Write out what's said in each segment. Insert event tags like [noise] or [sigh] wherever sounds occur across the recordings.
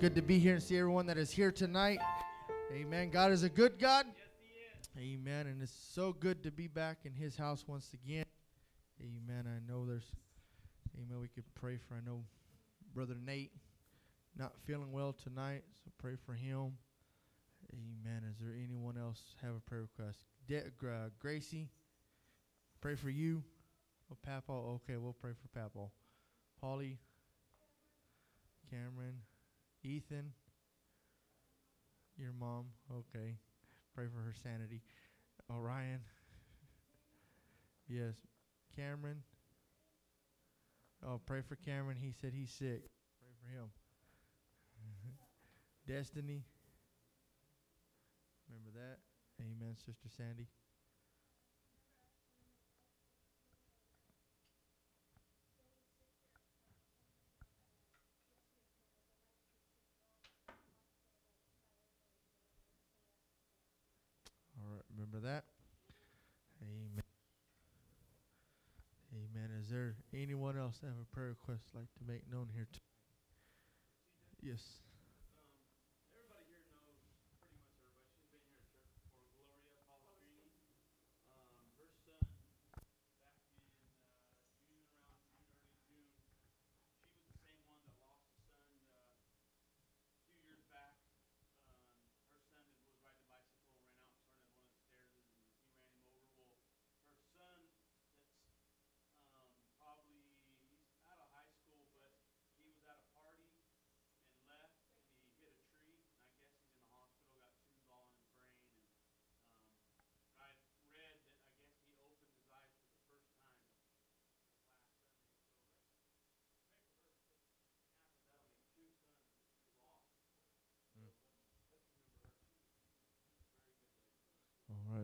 Good to be here and see everyone that is here tonight. Amen. God is a good God. Amen. And it's so good to be back in His house once again. Amen. I know there's, Amen. We could pray for, I know, Brother Nate not feeling well tonight, so pray for him. Amen. Is there anyone else have a prayer request? De- uh, Gracie, pray for you. Oh, Papa. Okay, we'll pray for Papa. Polly, Cameron, Ethan, your mom. Okay, pray for her sanity. Orion. [laughs] yes, Cameron. Oh, pray for Cameron. He said he's sick. Pray for him. [laughs] Destiny. Remember that? Amen, Sister Sandy. All right, remember that? Amen. Amen. Is there anyone else that have a prayer request like to make known here? Yes.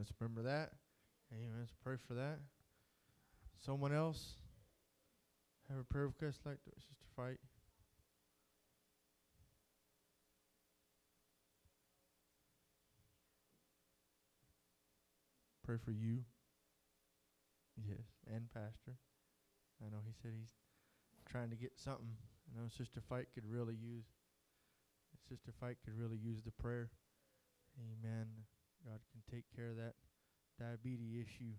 Let's remember that. Amen. Let's pray for that. Someone else have a prayer request like to, Sister Fight? Pray for you. Yes, and Pastor. I know he said he's trying to get something. I know Sister Fight could really use. Sister Fight could really use the prayer. Amen. God can take care of that diabetes issue.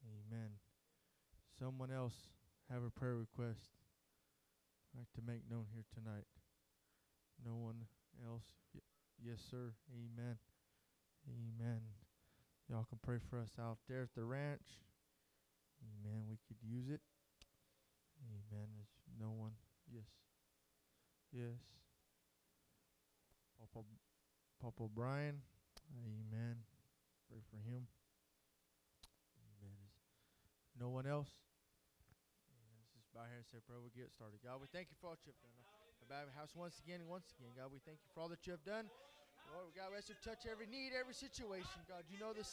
Amen. Someone else have a prayer request I'd like to make known here tonight. No one else? Y- yes, sir. Amen. Amen. Y'all can pray for us out there at the ranch. Amen. We could use it. Amen. There's no one. Yes. Yes. Papa, Papa Brian. Amen. Pray for him. Amen. No one else? Amen. Let's just bow here and say prayer. We'll get started. God, we thank you for all that you've done. About house once again and once again. God, we thank you for all that you have done. Lord, God, we ask you to touch every need, every situation. God, you know the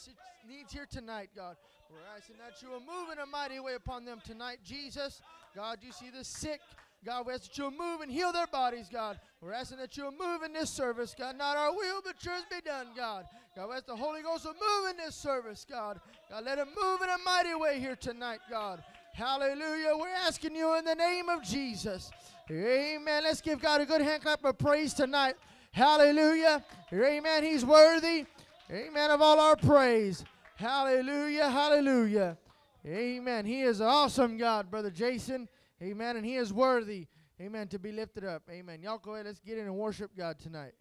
needs here tonight, God. We're asking that you will move in a mighty way upon them tonight, Jesus. God, you see the sick. God, we ask that you'll move and heal their bodies, God. We're asking that you'll move in this service, God. Not our will, but yours be done, God. God, we ask the Holy Ghost will move in this service, God. God, let him move in a mighty way here tonight, God. Hallelujah. We're asking you in the name of Jesus. Amen. Let's give God a good hand clap of praise tonight. Hallelujah. Amen. He's worthy. Amen. Of all our praise. Hallelujah. Hallelujah. Amen. He is an awesome God, Brother Jason. Amen. And he is worthy. Amen. To be lifted up. Amen. Y'all go ahead. Let's get in and worship God tonight.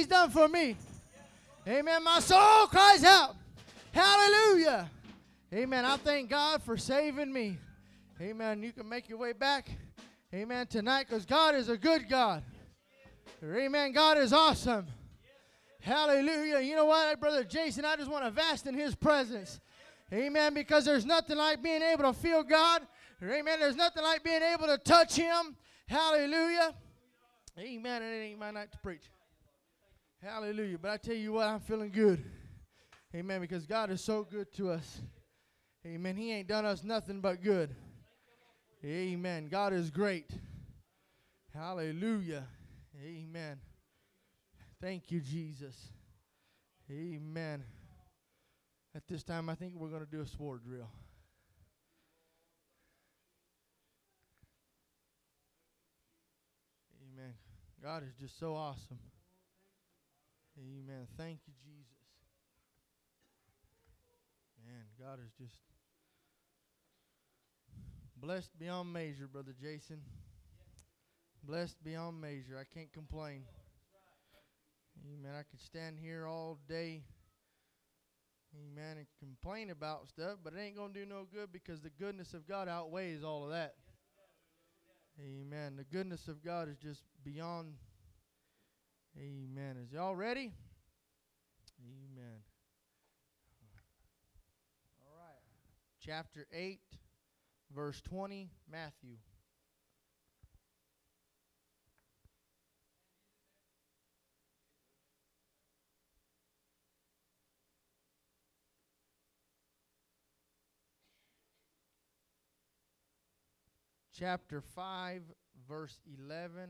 He's done for me. Amen. My soul cries out. Hallelujah. Amen. I thank God for saving me. Amen. You can make your way back. Amen. Tonight because God is a good God. Amen. God is awesome. Hallelujah. You know what, Brother Jason? I just want to vast in his presence. Amen. Because there's nothing like being able to feel God. Amen. There's nothing like being able to touch him. Hallelujah. Amen. It ain't my night to preach. Hallelujah. But I tell you what, I'm feeling good. Amen. Because God is so good to us. Amen. He ain't done us nothing but good. Amen. God is great. Hallelujah. Amen. Thank you, Jesus. Amen. At this time, I think we're going to do a sword drill. Amen. God is just so awesome. Amen. Thank you, Jesus. Man, God is just blessed beyond measure, Brother Jason. Blessed beyond measure. I can't complain. Amen. I could stand here all day. Amen. And complain about stuff, but it ain't going to do no good because the goodness of God outweighs all of that. Amen. The goodness of God is just beyond. Amen. Is y'all ready? Amen. All right. Chapter 8, verse 20, Matthew. chapter 5, verse 11,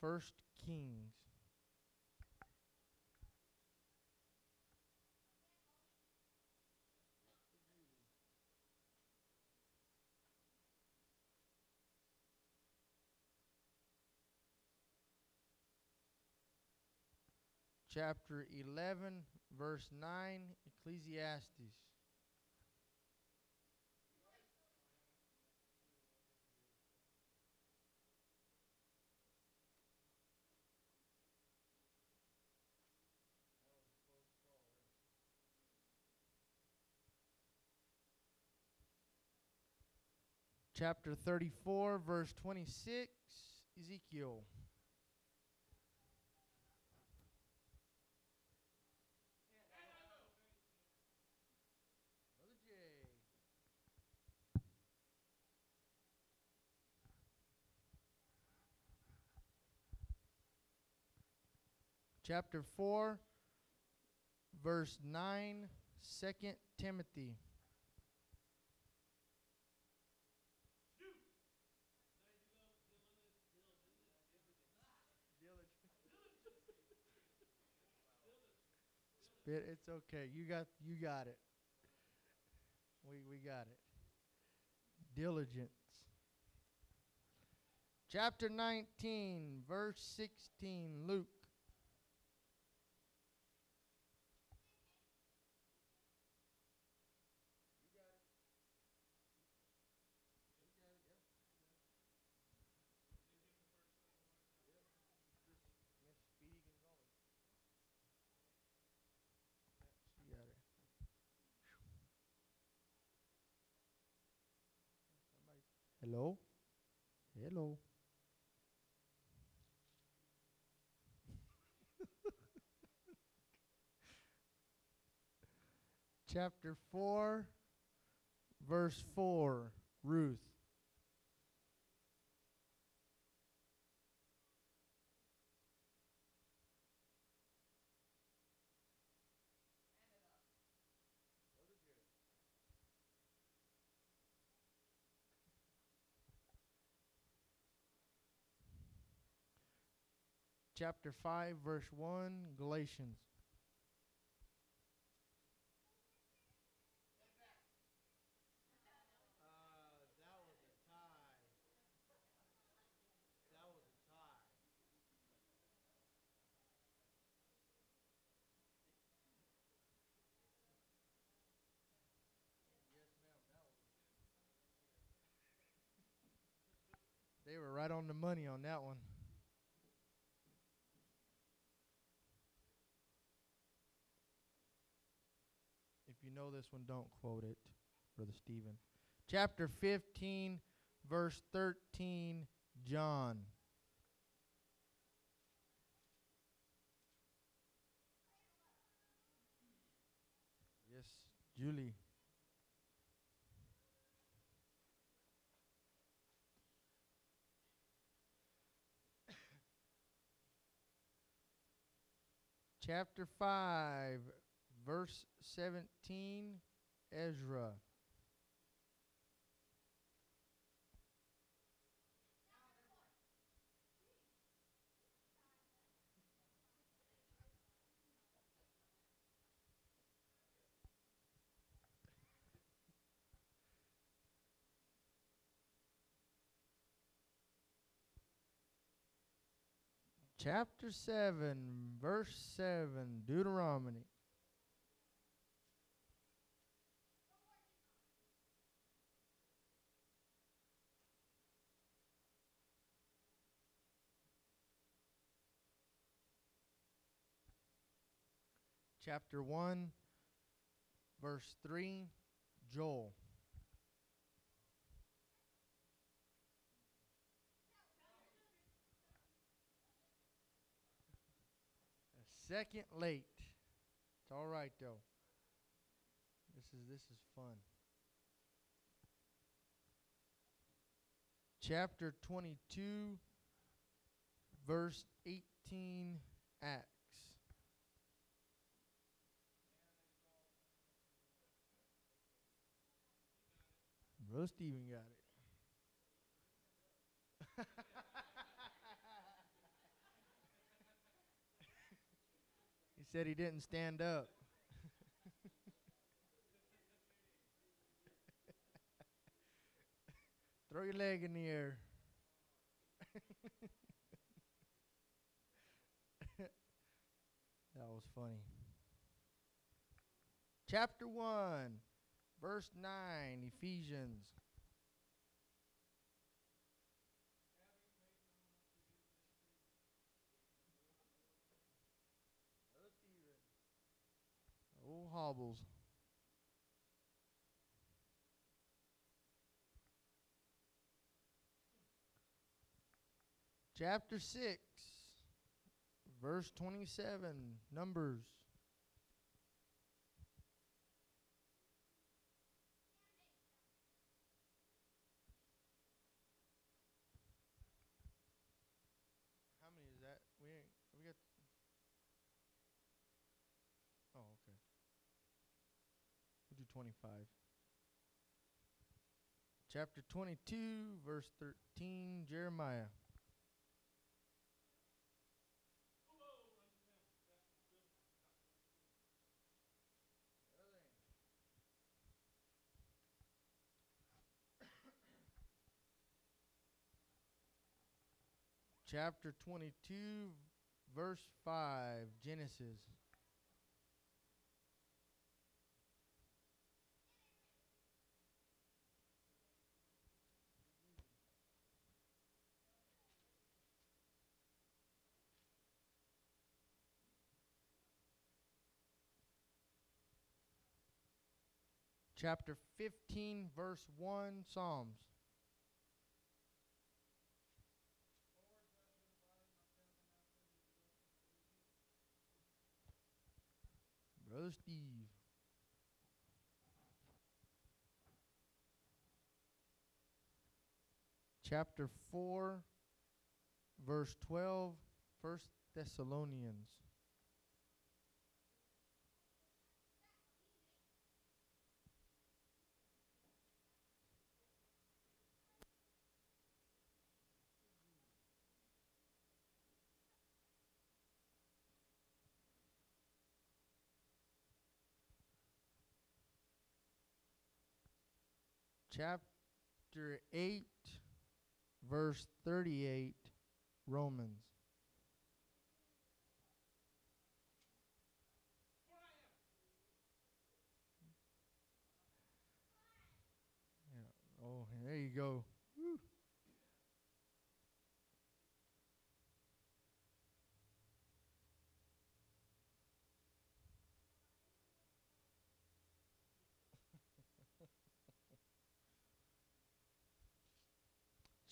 1 Kings. Chapter 11, verse 9, Ecclesiastes. chapter 34, verse 26, Ezekiel. Chapter 4, verse 9, 2 Timothy. Spit, it's okay. You got you got it. We we got it. Diligence. Chapter 19, verse 16, Luke. Hello? Hello? [laughs] Chapter 4, verse 4, Ruth. Chapter 5, verse 1, Galatians. They were right on the money on that one. you know this one, don't quote it, Brother Stephen. Chapter 15, verse 13, John. Yes, Julie. Chapter 5, verse 17, Ezra. Chapter 7, verse 7, Deuteronomy. Chapter 1, verse 3, Joel. A second late. It's all right though. This is this is fun. Chapter 22 verse 18 Stephen got it. [laughs] he said he didn't stand up. [laughs] Throw your leg in the air. [laughs] that was funny. Chapter 1, verse 9, Ephesians. Oh, hobbles. Chapter 6, verse 27, Numbers. How many is that? We ain't, we got. Oh, okay. We'll do 25. Chapter 22, verse 13, Jeremiah. Chapter 22, verse 5, Genesis. Chapter 15, verse 1, Psalms. Brother Steve. Chapter 4, verse 12, First Thessalonians. Chapter 8, verse 38, Romans. Oh, there you go.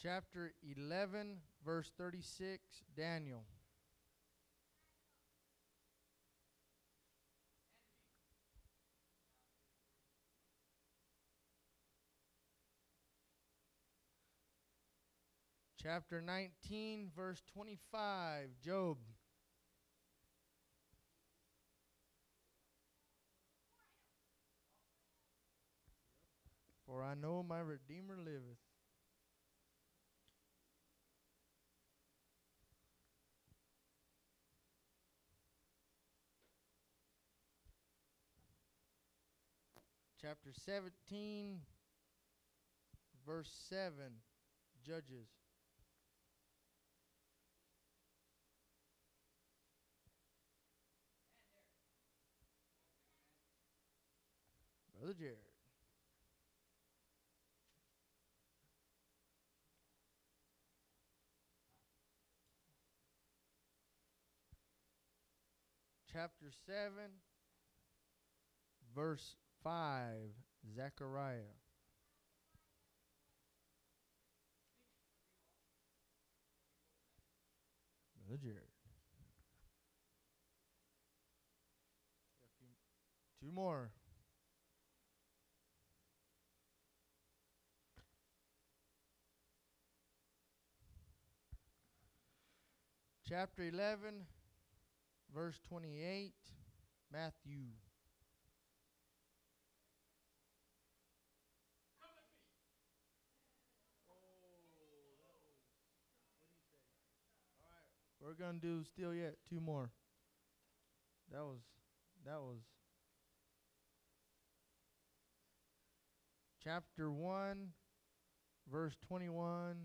Chapter 11, verse 36, Daniel. Chapter 19, verse 25, Job. For I know my Redeemer liveth. Chapter 17, verse 7, Judges. Brother Jared. Chapter 7, verse 5, Zechariah. Jared. Two more. Chapter 11, verse 28, Matthew. We're gonna do still yet two more. That was that was chapter one, verse twenty one,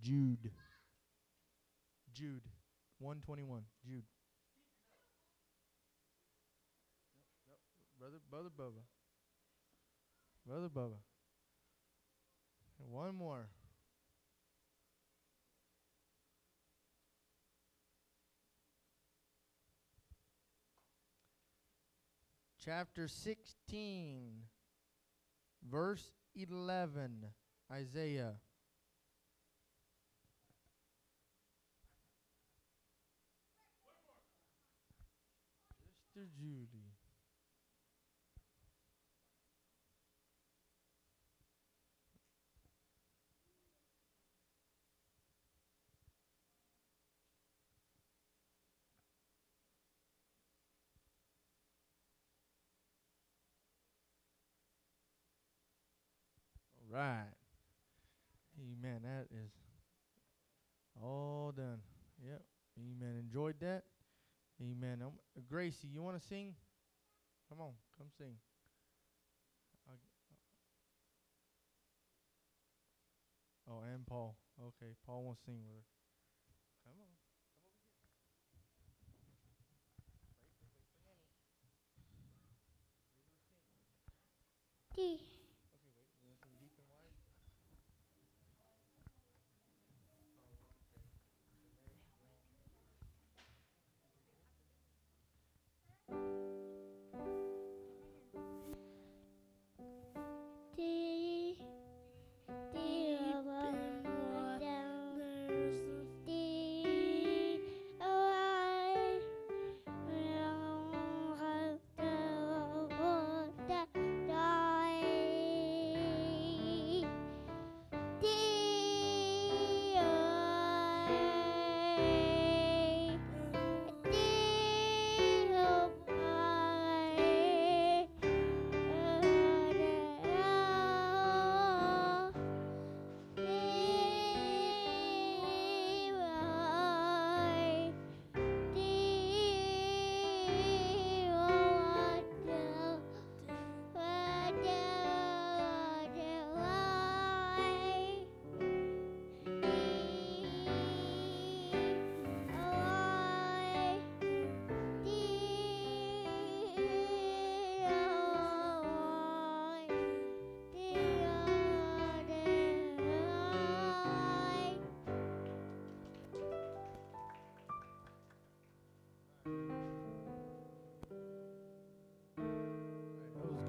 Jude. Jude. One twenty one. Jude. Brother Brother Bubba. Brother Bubba. And one more. Chapter 16, verse 11, Isaiah. Sister Judy. All right. Amen. That is all done. Yep. Amen. Enjoyed that. Amen. Um, Gracie, you want to sing? Come on, come sing. Oh, and Paul. Okay, Paul wants to sing with her. Come on. D. Okay, wait.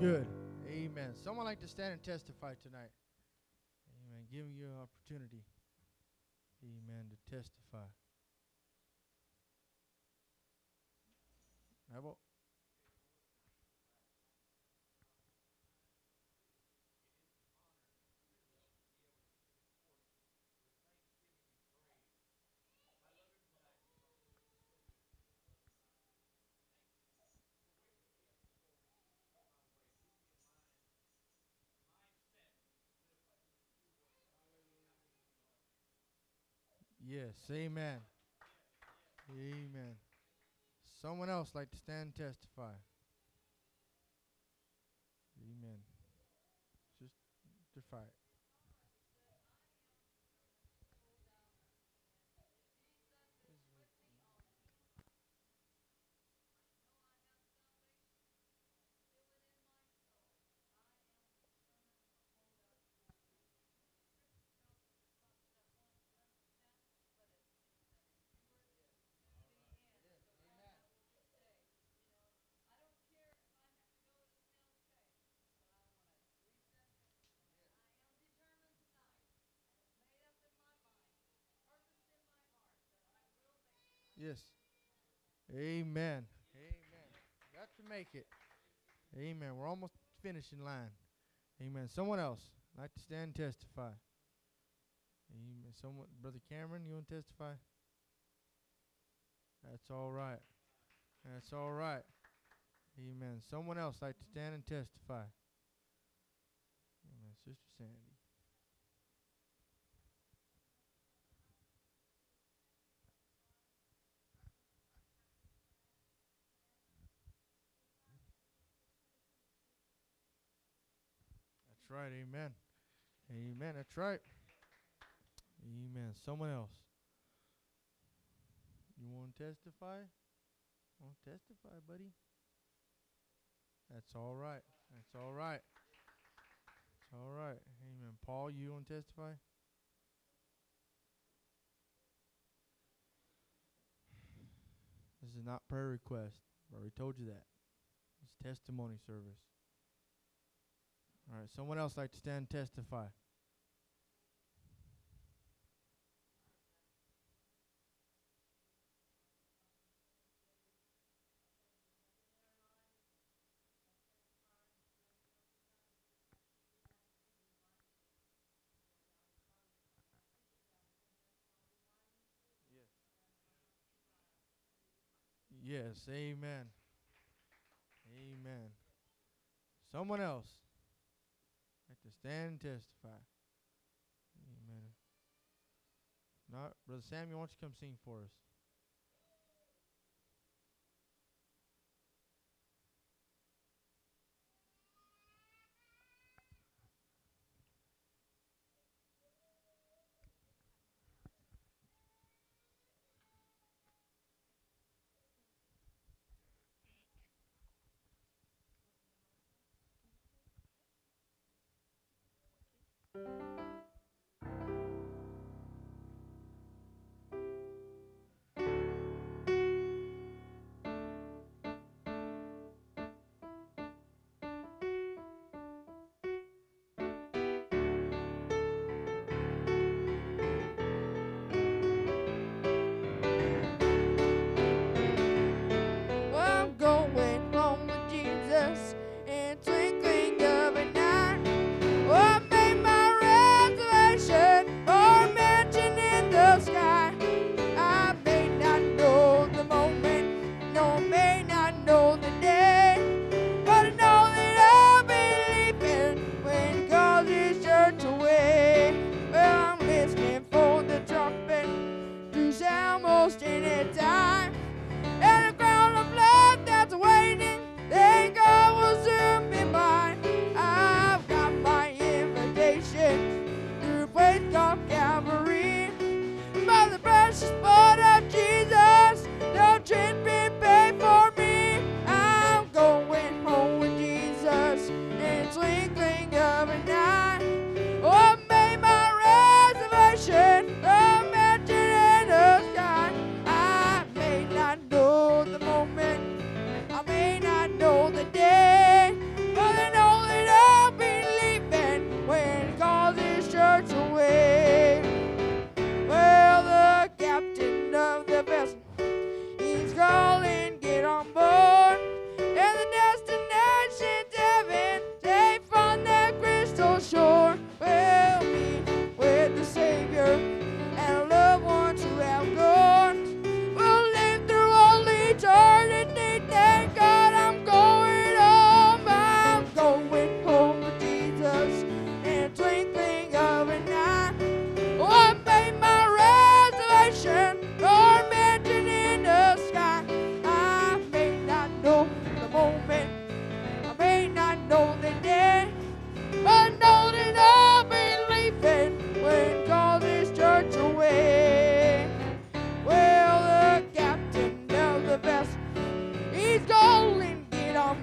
Good. Amen. Someone like to stand and testify tonight. Amen. Giving you an opportunity. Amen. To testify. Abel? Yes, amen. Amen. Someone else like to stand and testify. Amen. Just testify. Yes. Amen. Amen. Got to make it. Amen. We're almost finishing line. Amen. Someone else like to stand and testify. Amen. Someone, Brother Cameron, you want to testify? That's all right. That's all right. Amen. Someone else like to stand and testify. Amen. Sister Sandy. That's right. Amen. Amen. That's right. Amen. Someone else. You want to testify? Want to testify, buddy? That's all right. That's all right. It's all right. Amen. Paul, you want to testify? This is not prayer request. I already told you that. It's testimony service. All right. Someone else like to stand and testify. Yes, amen. Amen. Someone else stand and testify. Amen. Not Brother Samuel, why don't you come sing for us?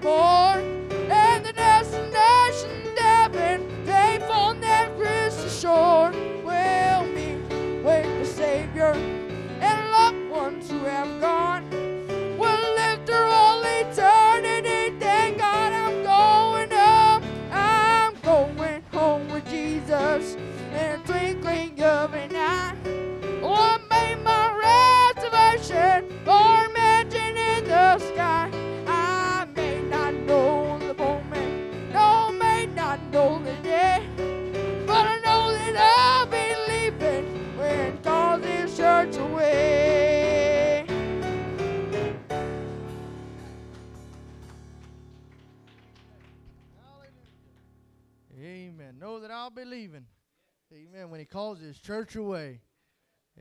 Oh! church away.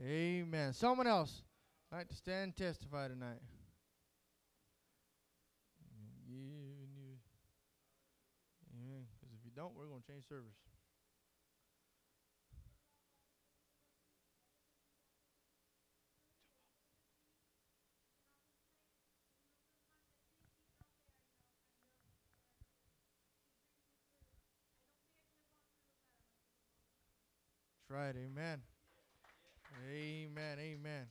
Amen. Someone else like to stand and testify tonight. Yeah, because if you don't, we're going to change service. right. Amen. Amen. Amen.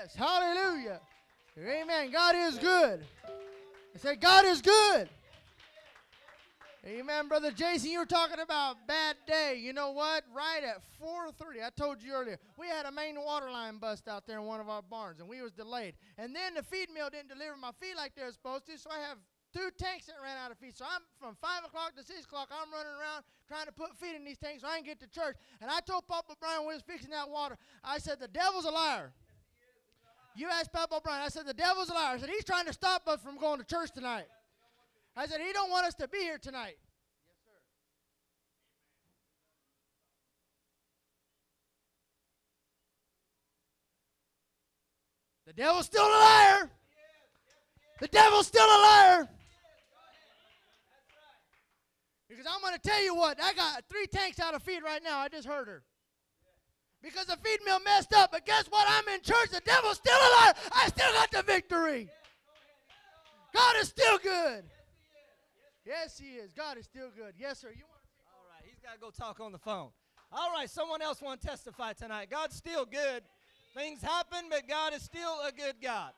Yes, hallelujah. Amen. God is good. I said, God is good. Amen, brother Jason. You were talking about bad day. You know what? Right at 4:30, I told you earlier, we had a main water line bust out there in one of our barns, and we was delayed. And then the feed mill didn't deliver my feed like they were supposed to, so I have two tanks that ran out of feed. So I'm from five o'clock to six o'clock. I'm running around trying to put feed in these tanks so I can get to church. And I told Papa Brian when he was fixing that water, I said, "The devil's a liar." You asked Pep O'Brien. I said, the devil's a liar. I said, he's trying to stop us from going to church tonight. I said, he don't want us to be here tonight. The devil's still a liar. The devil's still a liar. Because I'm going to tell you what, I got three tanks out of feed right now. I just heard her because the feed mill messed up. But guess what? I'm in church. The devil's still alive. I still got the victory. God is still good. Yes, He is. God is still good. Yes, sir. You want All right, he's got to go talk on the phone. All right, someone else want to testify tonight. God's still good. Things happen, but God is still a good God.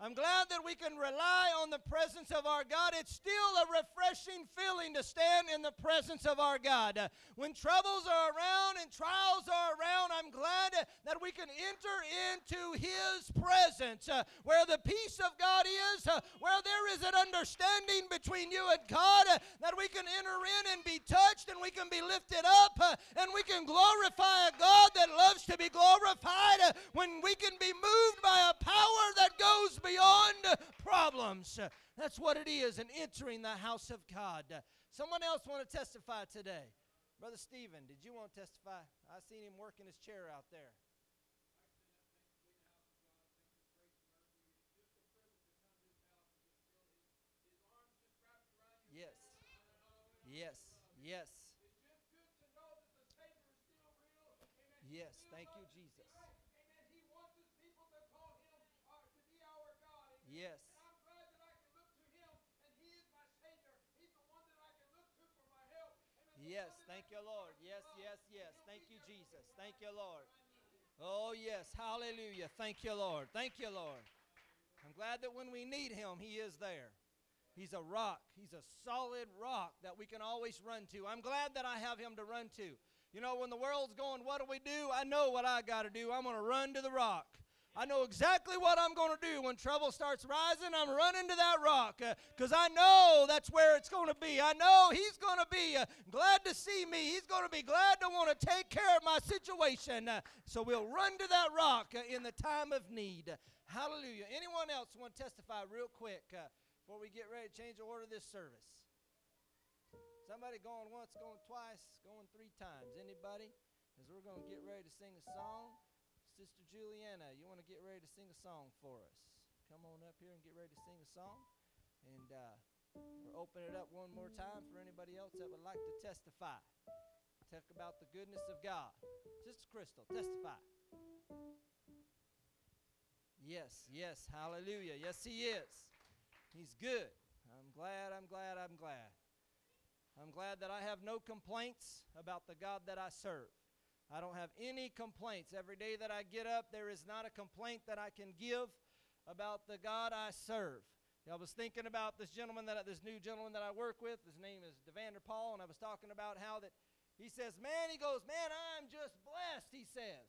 I'm glad that we can rely on the presence of our God. It's still a refreshing feeling to stand in the presence of our God. When troubles are around and trials are around, I'm glad that we can enter into His presence uh, where the peace of God is, uh, where there is an understanding between you and God, uh, that we can enter in and be touched and we can be lifted up and we can glorify a God that loves to be glorified when we can be moved by a power that goes beyond problems. That's what it is in entering the house of God. Someone else want to testify today? Brother Stephen, did you want to testify? I seen him working his chair out there. Yes. Yes. Yes. Yes. Thank you, Jesus. Yes. Yes, thank you, Lord. Yes, yes, yes. Thank you, Jesus. Thank you, Lord. Oh, yes. Hallelujah. Thank you, Lord. Thank you, Lord. I'm glad that when we need Him, He is there. He's a rock. He's a solid rock that we can always run to. I'm glad that I have Him to run to. You know, when the world's going, what do we do? I know what I got to do. I'm going to run to the rock. I know exactly what I'm going to do when trouble starts rising. I'm running to that rock because I know that's where it's going to be. I know He's going to be uh, glad to see me. He's going to be glad to want to take care of my situation. Uh, so we'll run to that rock uh, in the time of need. Hallelujah. Anyone else want to testify real quick uh, before we get ready to change the order of this service? Somebody going once, going twice, going three times. Anybody? As we're going to get ready to sing a song. Sister Juliana, you want to get ready to sing a song for us? Come on up here and get ready to sing a song. And uh, we'll open it up one more time for anybody else that would like to testify. Talk about the goodness of God. Sister Crystal, testify. Yes, yes, hallelujah. Yes, He is. He's good. I'm glad, I'm glad, I'm glad. I'm glad that I have no complaints about the God that I serve. I don't have any complaints. Every day that I get up, there is not a complaint that I can give about the God I serve. I was thinking about this gentleman that this new gentleman that I work with. His name is Devander Paul, and I was talking about how that he says, "Man," he goes, "Man, I'm just blessed." He says.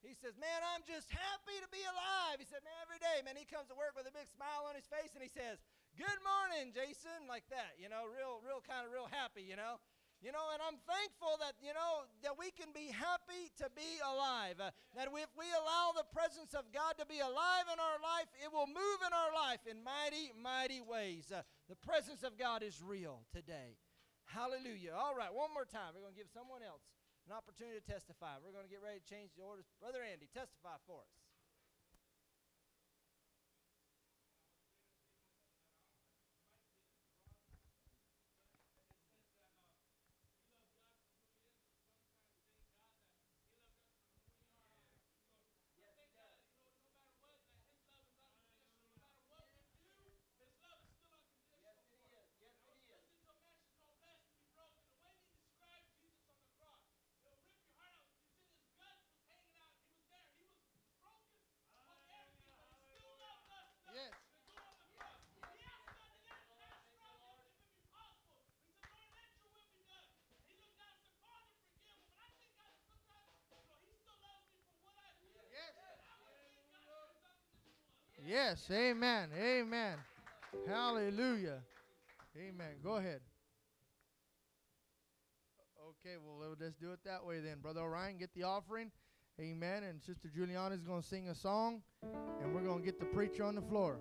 He says, "Man, I'm just happy to be alive." He said, "Man, every day, man, he comes to work with a big smile on his face, and he says, "Good morning, Jason," like that. You know, real, real kind of real happy. You know. You know, and I'm thankful that, you know, that we can be happy to be alive. Uh, that if we allow the presence of God to be alive in our life, it will move in our life in mighty, mighty ways. Uh, the presence of God is real today. Hallelujah. All right, one more time. We're going to give someone else an opportunity to testify. We're going to get ready to change the orders. Brother Andy, testify for us. Yes, amen, amen. Hallelujah. Amen. Go ahead. Okay, well, let's do it that way then. Brother Orion, get the offering. Amen. And Sister Juliana is going to sing a song, and we're going to get the preacher on the floor.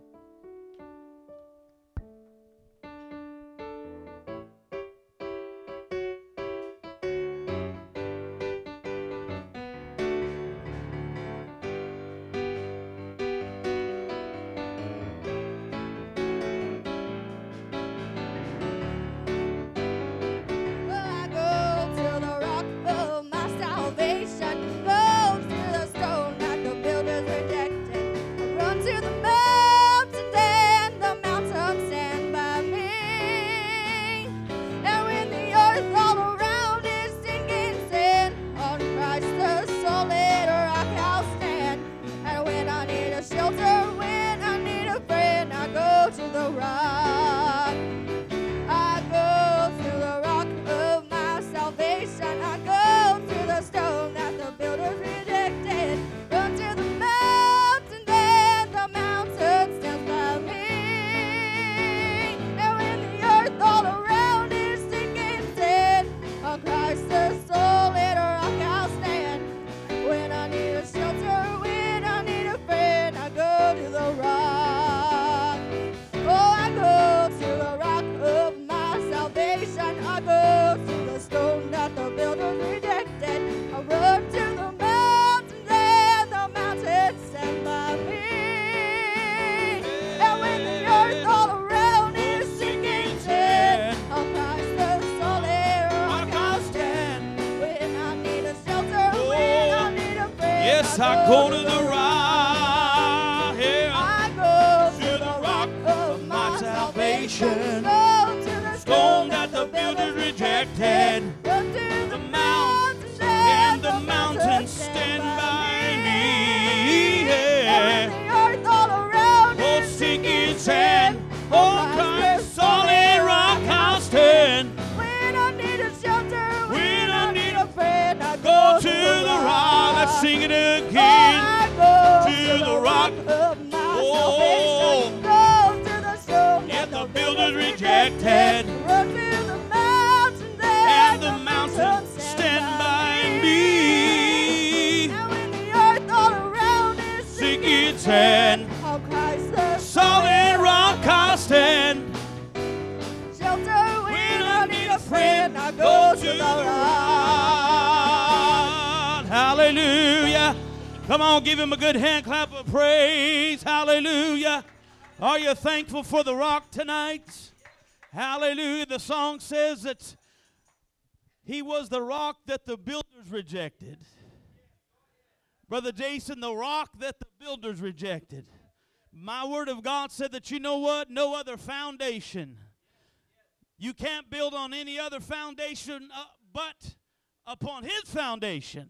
Thankful for the rock tonight? Hallelujah. The song says that he was the rock that the builders rejected. Brother Jason, the rock that the builders rejected. My word of God said that you know what? No other foundation. You can't build on any other foundation uh, but upon his foundation.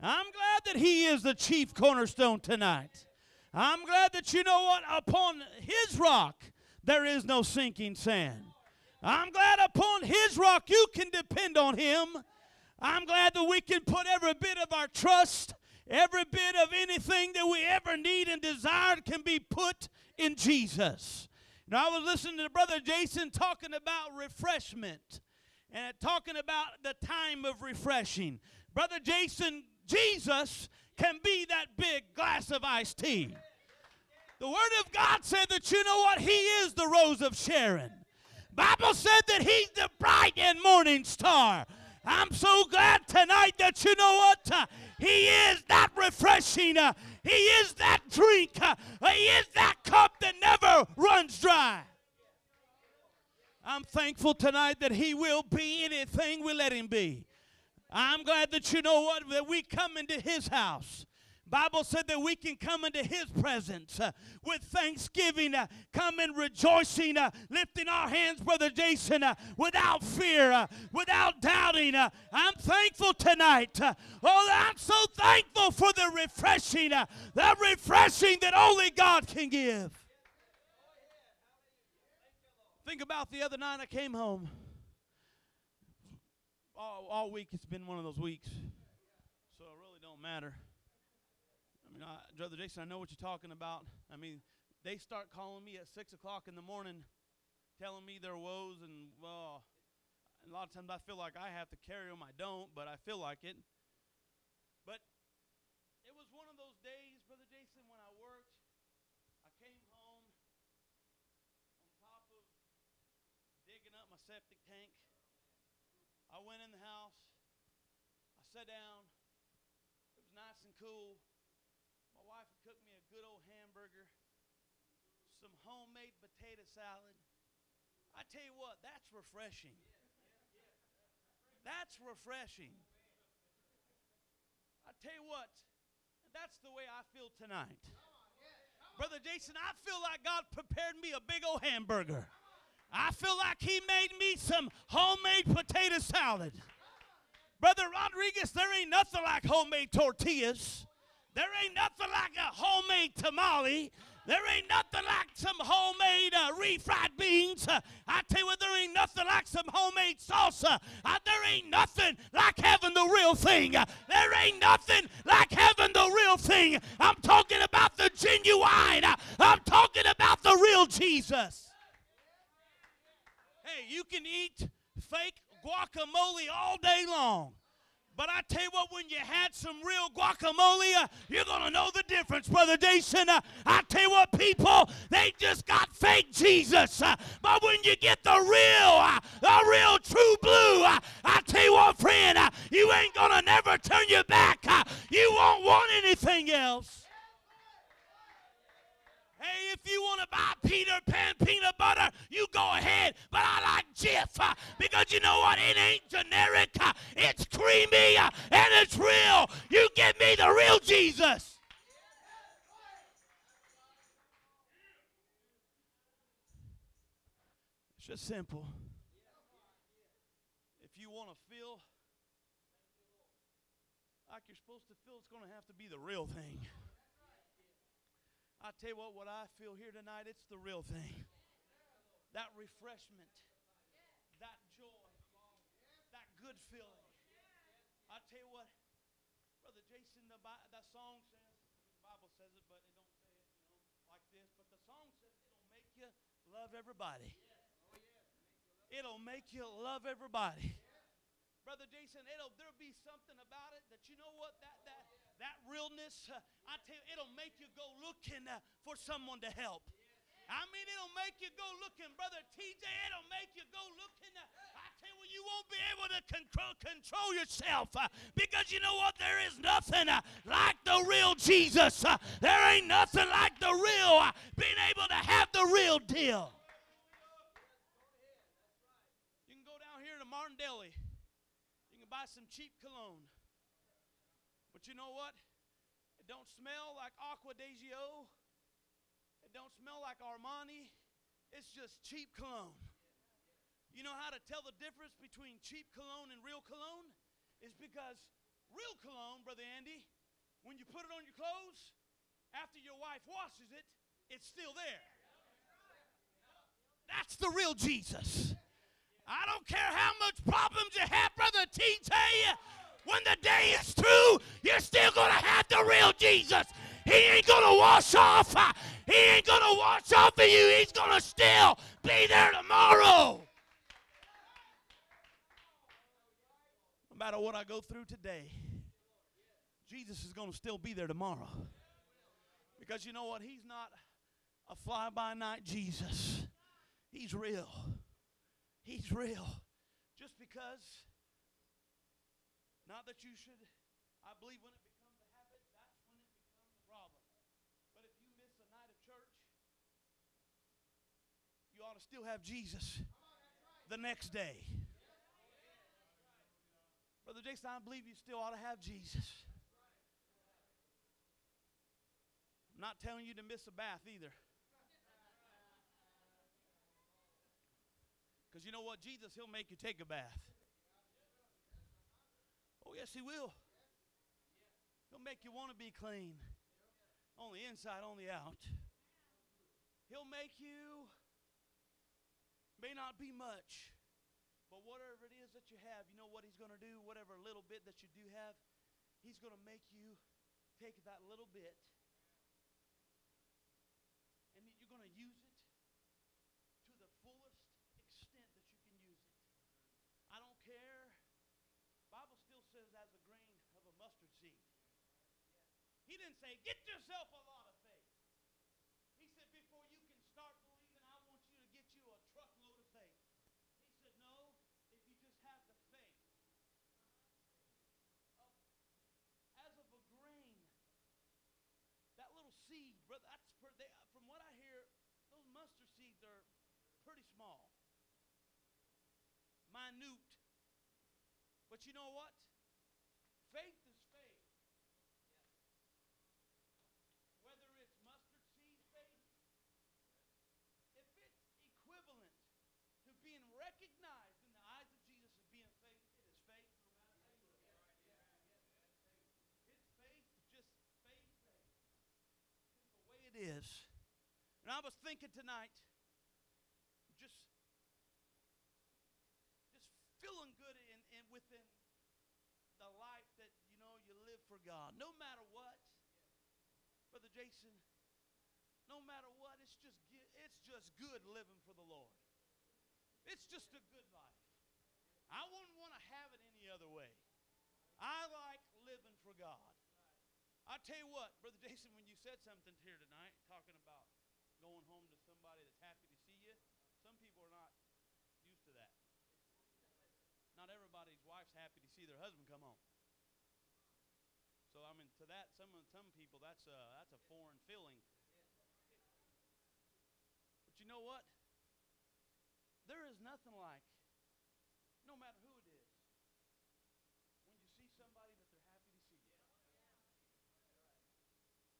I'm glad that he is the chief cornerstone tonight. I'm glad that you know what? Upon his rock, there is no sinking sand. I'm glad upon his rock you can depend on him. I'm glad that we can put every bit of our trust, every bit of anything that we ever need and desire can be put in Jesus. Now, I was listening to Brother Jason talking about refreshment and talking about the time of refreshing. Brother Jason, Jesus can be that big glass of iced tea. The Word of God said that you know what? He is the rose of Sharon. Bible said that he's the bright and morning star. I'm so glad tonight that you know what? Uh, he is that refreshing. uh, he is that drink. uh, he is that cup that never runs dry. I'm thankful tonight that he will be anything we let him be. I'm glad that you know what that we come into his house. Bible said that we can come into his presence uh, with thanksgiving, uh, come in rejoicing, uh, lifting our hands, brother Jason, uh, without fear, uh, without doubting. uh. I'm thankful tonight. oh, I'm so thankful for the refreshing, the refreshing that only God can give. Think about the other night I came home. All, all week it's been one of those weeks, so it really don't matter. I mean, I, Brother Jason, I know what you're talking about. I mean, they start calling me at six o'clock in the morning, telling me their woes, and well, a lot of times I feel like I have to carry them. I don't, but I feel like it. But it was one of those days, Brother Jason, when I worked. I came home on top of digging up my septic tank. I went in the house. I sat down. It was nice and cool. My wife had cooked me a good old hamburger, some homemade potato salad. I tell you what, that's refreshing. That's refreshing. I tell you what, that's the way I feel tonight. Brother Jason, I feel like God prepared me a big old hamburger. I feel like He made me some homemade potato salad. Brother Rodriguez, there ain't nothing like homemade tortillas. There ain't nothing like a homemade tamale. There ain't nothing like some homemade uh, refried beans. Uh, I tell you what, there ain't nothing like some homemade salsa. Uh, there ain't nothing like having the real thing. Uh, there ain't nothing like having the real thing. I'm talking about the genuine. Uh, I'm talking about the real Jesus. Hey, you can eat fake guacamole all day long. But I tell you what, when you had some real guacamole, uh, you're going to know the difference, Brother Jason. Uh, I tell you what, people, they just got fake Jesus. Uh, but when you get the real, uh, the real true blue, uh, I tell you what, friend, uh, you ain't going to never turn your back. You won't want anything else. Hey, if you want to buy Peter Pan peanut butter, you go ahead. But I like Jif uh, because you know what? It ain't generic. uh, it's creamy uh, and it's real. You give me the real Jesus. It's just simple. If you want to feel like you're supposed to feel, it's going to have to be the real thing. I tell you what, what I feel here tonight, it's the real thing. That refreshment, that joy, that good feeling. I tell you what, Brother Jason, the, Bi- that song says, the Bible says it, but it don't say it, you know, like this. But the song says it'll make you love everybody. It'll make you love everybody. Brother Jason, it'll there'll be something about it that you know what that that that realness. Uh, I tell you, it'll make you go looking uh, for someone to help. I mean, it'll make you go looking, brother TJ. It'll make you go looking. Uh, I tell you, you won't be able to control control yourself because you know what? There is nothing like the real Jesus. There ain't nothing like the real being able to have the real deal. You can go down here to Martin Deli. You can buy some cheap cologne. But you know what? It don't smell like Acqua di Giò. It don't smell like Armani. It's just cheap cologne. You know how to tell the difference between cheap cologne and real cologne? Is because real cologne, Brother Andy, when you put it on your clothes, after your wife washes it, it's still there. That's the real Jesus. I don't care how much problems you have, Brother TJ. When the day is through, you're still going to have the real Jesus. He ain't going to wash off. He ain't going to wash off of you. He's going to still be there tomorrow. No matter what I go through today, Jesus is going to still be there tomorrow. Because you know what? He's not a fly by night Jesus. He's real. He's real. Just because, not that you should, I believe when it becomes a habit, that's when it becomes a problem. But if you miss a night of church, you ought to still have Jesus the next day. Brother Jason, I believe you still ought to have Jesus. I'm not telling you to miss a bath either. Because you know what? Jesus, He'll make you take a bath. Oh, yes, He will. He'll make you want to be clean on the inside, on the out. He'll make you, may not be much, but whatever it is that you have, you know what He's going to do? Whatever little bit that you do have, He's going to make you take that little bit and you're going to use it to the fullest extent that you can use it. I don't care. Bible still says as a grain of a. He didn't say, get yourself a lot of faith. He said, before you can start believing, I want you to get you a truckload of faith. He said, no, if you just have the faith of, as of a grain, that little seed, brother, that's per, they, from what I hear, those mustard seeds are pretty small, minute. But you know what? Faith is faith. Whether it's mustard seed faith, if it's equivalent to being recognized in the eyes of Jesus as being faith, it is faith no matter how you look at it. It's faith, just faith, faith. Just the way it is. And I was thinking tonight, just just feeling good in, in within the life that you know you live for God. No matter what, Brother Jason, no matter what, it's just it's just good living for the Lord. It's just a good life. I wouldn't want to have it any other way. I like living for God. I tell you what, Brother Jason, when you said something here tonight, talking about going home to somebody that's happy to see you, some people are not used to that. Not everybody's wife's happy to see their husband come home. So I mean, to that, some of- some people, that's a that's a foreign feeling. But you know what? There is nothing like, no matter who it is, when you see somebody that they're happy to see you.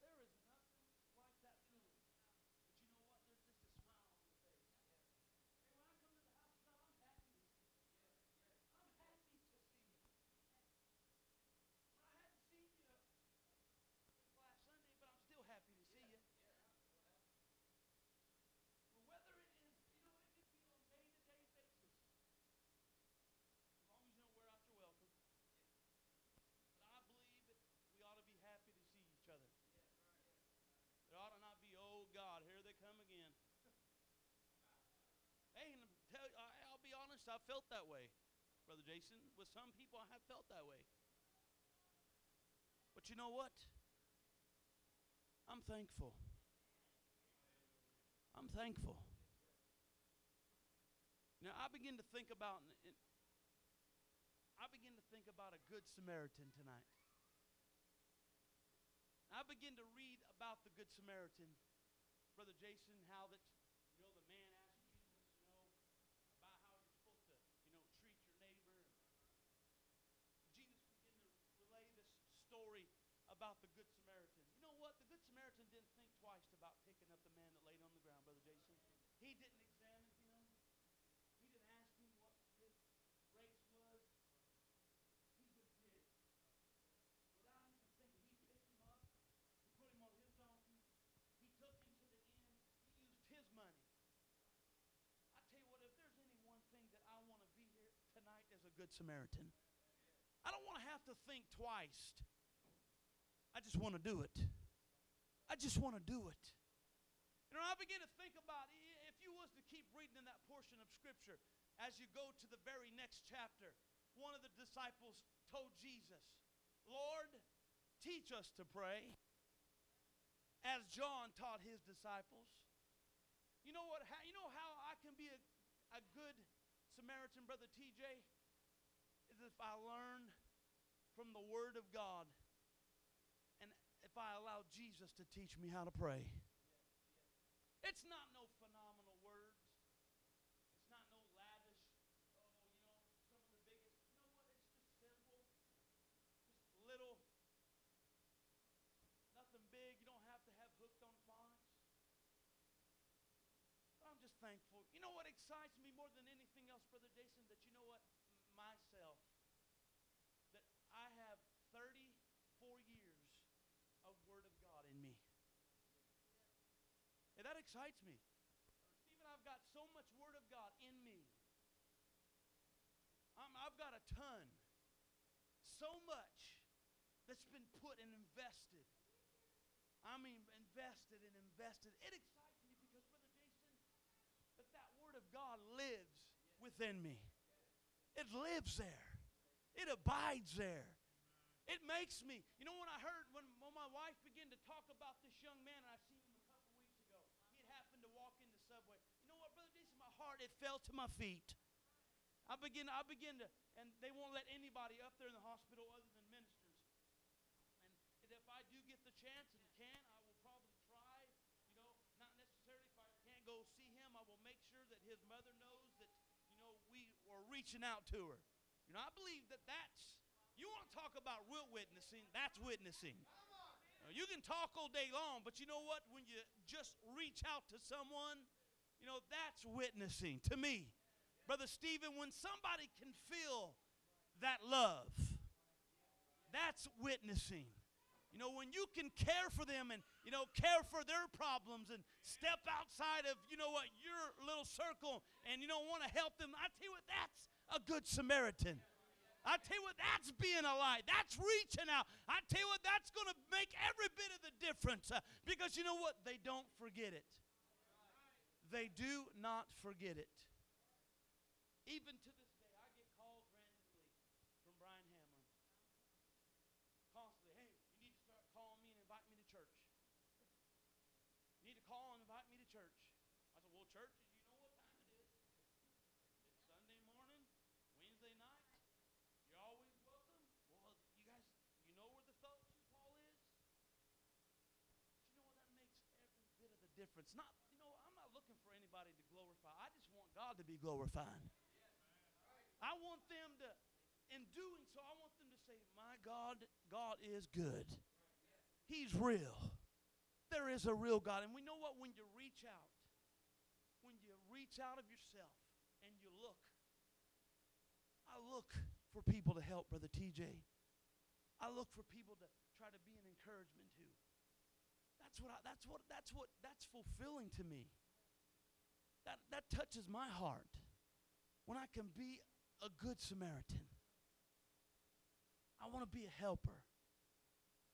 There is nothing like that feeling. But you know what? There's just a smile on your face. Hey, when I come to the house of God, I'm happy to see you. I'm happy to see you. When I hadn't seen you this last Sunday, but I'm still happy to see you. But whether it is, you know, it could be on day-to-day basis. As long as you don't wear out your welcome. But I believe that we ought to be happy to see each other. There ought to not be, oh God, here they come again. Hey, and tell, I, I'll be honest, I felt that way, Brother Jason. With some people, I have felt that way. But you know what? I'm thankful. I'm thankful. Now I begin to think about I begin to think about a good Samaritan tonight. I begin to read about the good Samaritan, Brother Jason, how that you know the man asked Jesus, you know, about how you're supposed to, you know, treat your neighbor. Jesus began to relay this story about the Good Samaritan. You know what? The Good Samaritan didn't think twice about picking up the man that laid on the ground, Brother Jason. He didn't examine him. He didn't ask him what his race was. He just did. Without even thinking, he picked him up. He put him on his donkey. He took him to the inn. He used his money. I tell you what, if there's any one thing that I want to be here tonight as a good Samaritan, I don't want to have to think twice. I just want to do it. I just want to do it. You know, I begin to think about i- if you was to keep reading in that portion of Scripture as you go to the very next chapter, one of the disciples told Jesus, Lord, teach us to pray as John taught his disciples. You know what? How, you know how I can be a, a good Samaritan, Brother TJ? Is if I learn from the Word of God and if I allow Jesus to teach me how to pray. It's not no phenomenal words. It's not no lavish, oh, you know, some of the biggest. You know what? It's just simple. Just little. Nothing big. You don't have to have Hooked on Phonics. But I'm just thankful. You know what excites me more than anything else, Brother Jason? That you know what? Myself. That I have 34 years of Word of God in me. And that excites me. Stephen, I've got so much Word of God in me. I'm, I've got a ton. So much that's been put and invested. I mean, invested and invested. It excites me because, Brother Jason, that that Word of God lives within me. It lives there. It abides there. It makes me. You know, when I heard, when, when my wife began to talk about this young man, and I've seen him a couple weeks ago, he happened to walk in the subway. You know what, Brother my heart, it fell to my feet. I begin, I begin to, and they won't let anybody up there in the hospital other than ministers. And if I do get the chance and can, I will probably try. You know, not necessarily if I can't go see him, I will make sure that his mother knows that you know we are reaching out to her. You know, I believe that that's. You want to talk about real witnessing? That's witnessing. Now, you can talk all day long, but you know what? When you just reach out to someone, you know, that's witnessing to me. Brother Stephen, when somebody can feel that love, that's witnessing. You know, when you can care for them and, you know, care for their problems and step outside of, you know what, your little circle and, you know, want to help them, I tell you what, that's a good Samaritan. I tell you what, that's being a light. That's reaching out. I tell you what, that's going to make every bit of the difference uh, because you know what? They don't forget it. They do not forget it. Even to this day, I get calls randomly from Brian Hamlin. Constantly. churches, you know what time it is. It's Sunday morning, Wednesday night. You're always welcome. Well, you guys, you know where the fellowship hall is? But you know what? That makes every bit of the difference. Not, you know, I'm not looking for anybody to glorify. I just want God to be glorified. I want them to, in doing so, I want them to say, My God, God is good. He's real. There is a real God. And we know what? When you reach out, when you reach out of yourself and you look, I look for people to help, Brother TJ. I look for people to try to be an encouragement. That's what I, that's what that's what that's fulfilling to me. That that touches my heart when I can be a good Samaritan. I want to be a helper.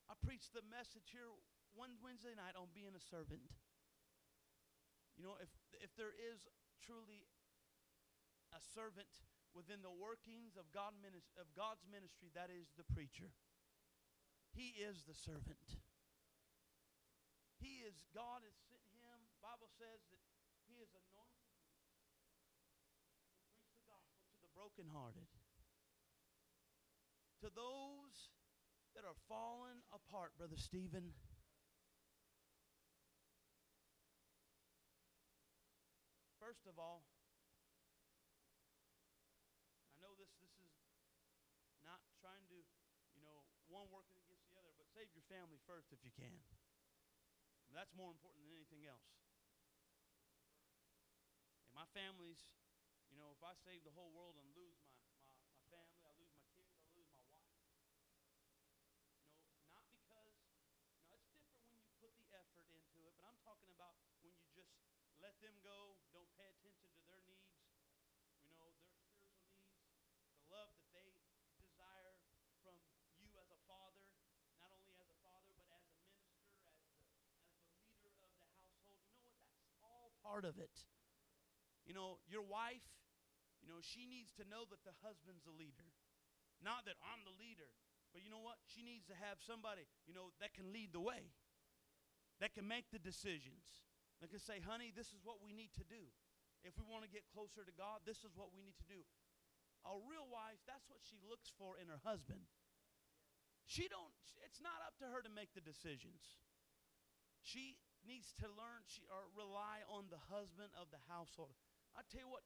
I preached the message here one Wednesday night on being a servant. You know, if if there is truly a servant within the workings of God of God's ministry, that is the preacher. He is the servant. He is God has sent him. Bible says that he is anointed to preach the gospel to the brokenhearted. To those that are fallen apart, Brother Stephen. First of all, I know this this is not trying to, you know, one working against the other, but save your family first if you can. That's more important than anything else. And my family's, you know, if I save the whole world and lose my, my, my family, I lose my kids, I lose my wife. You know, not because, you know, it's different when you put the effort into it, but I'm talking about when you just let them go, don't pay attention to their needs, you know, their spiritual needs, the love that they desire from you as a father, not only as a father, but as a minister, as the, as the leader of the household. You know what? That's all part of it. You know, your wife, you know, she needs to know that the husband's the leader. Not that I'm the leader, but you know what? She needs to have somebody, you know, that can lead the way, that can make the decisions, that can say, honey, this is what we need to do. If we want to get closer to God, this is what we need to do. A real wife, that's what she looks for in her husband. She don't it's not up to her to make the decisions. She needs to learn she or rely on the husband of the household. I tell you what,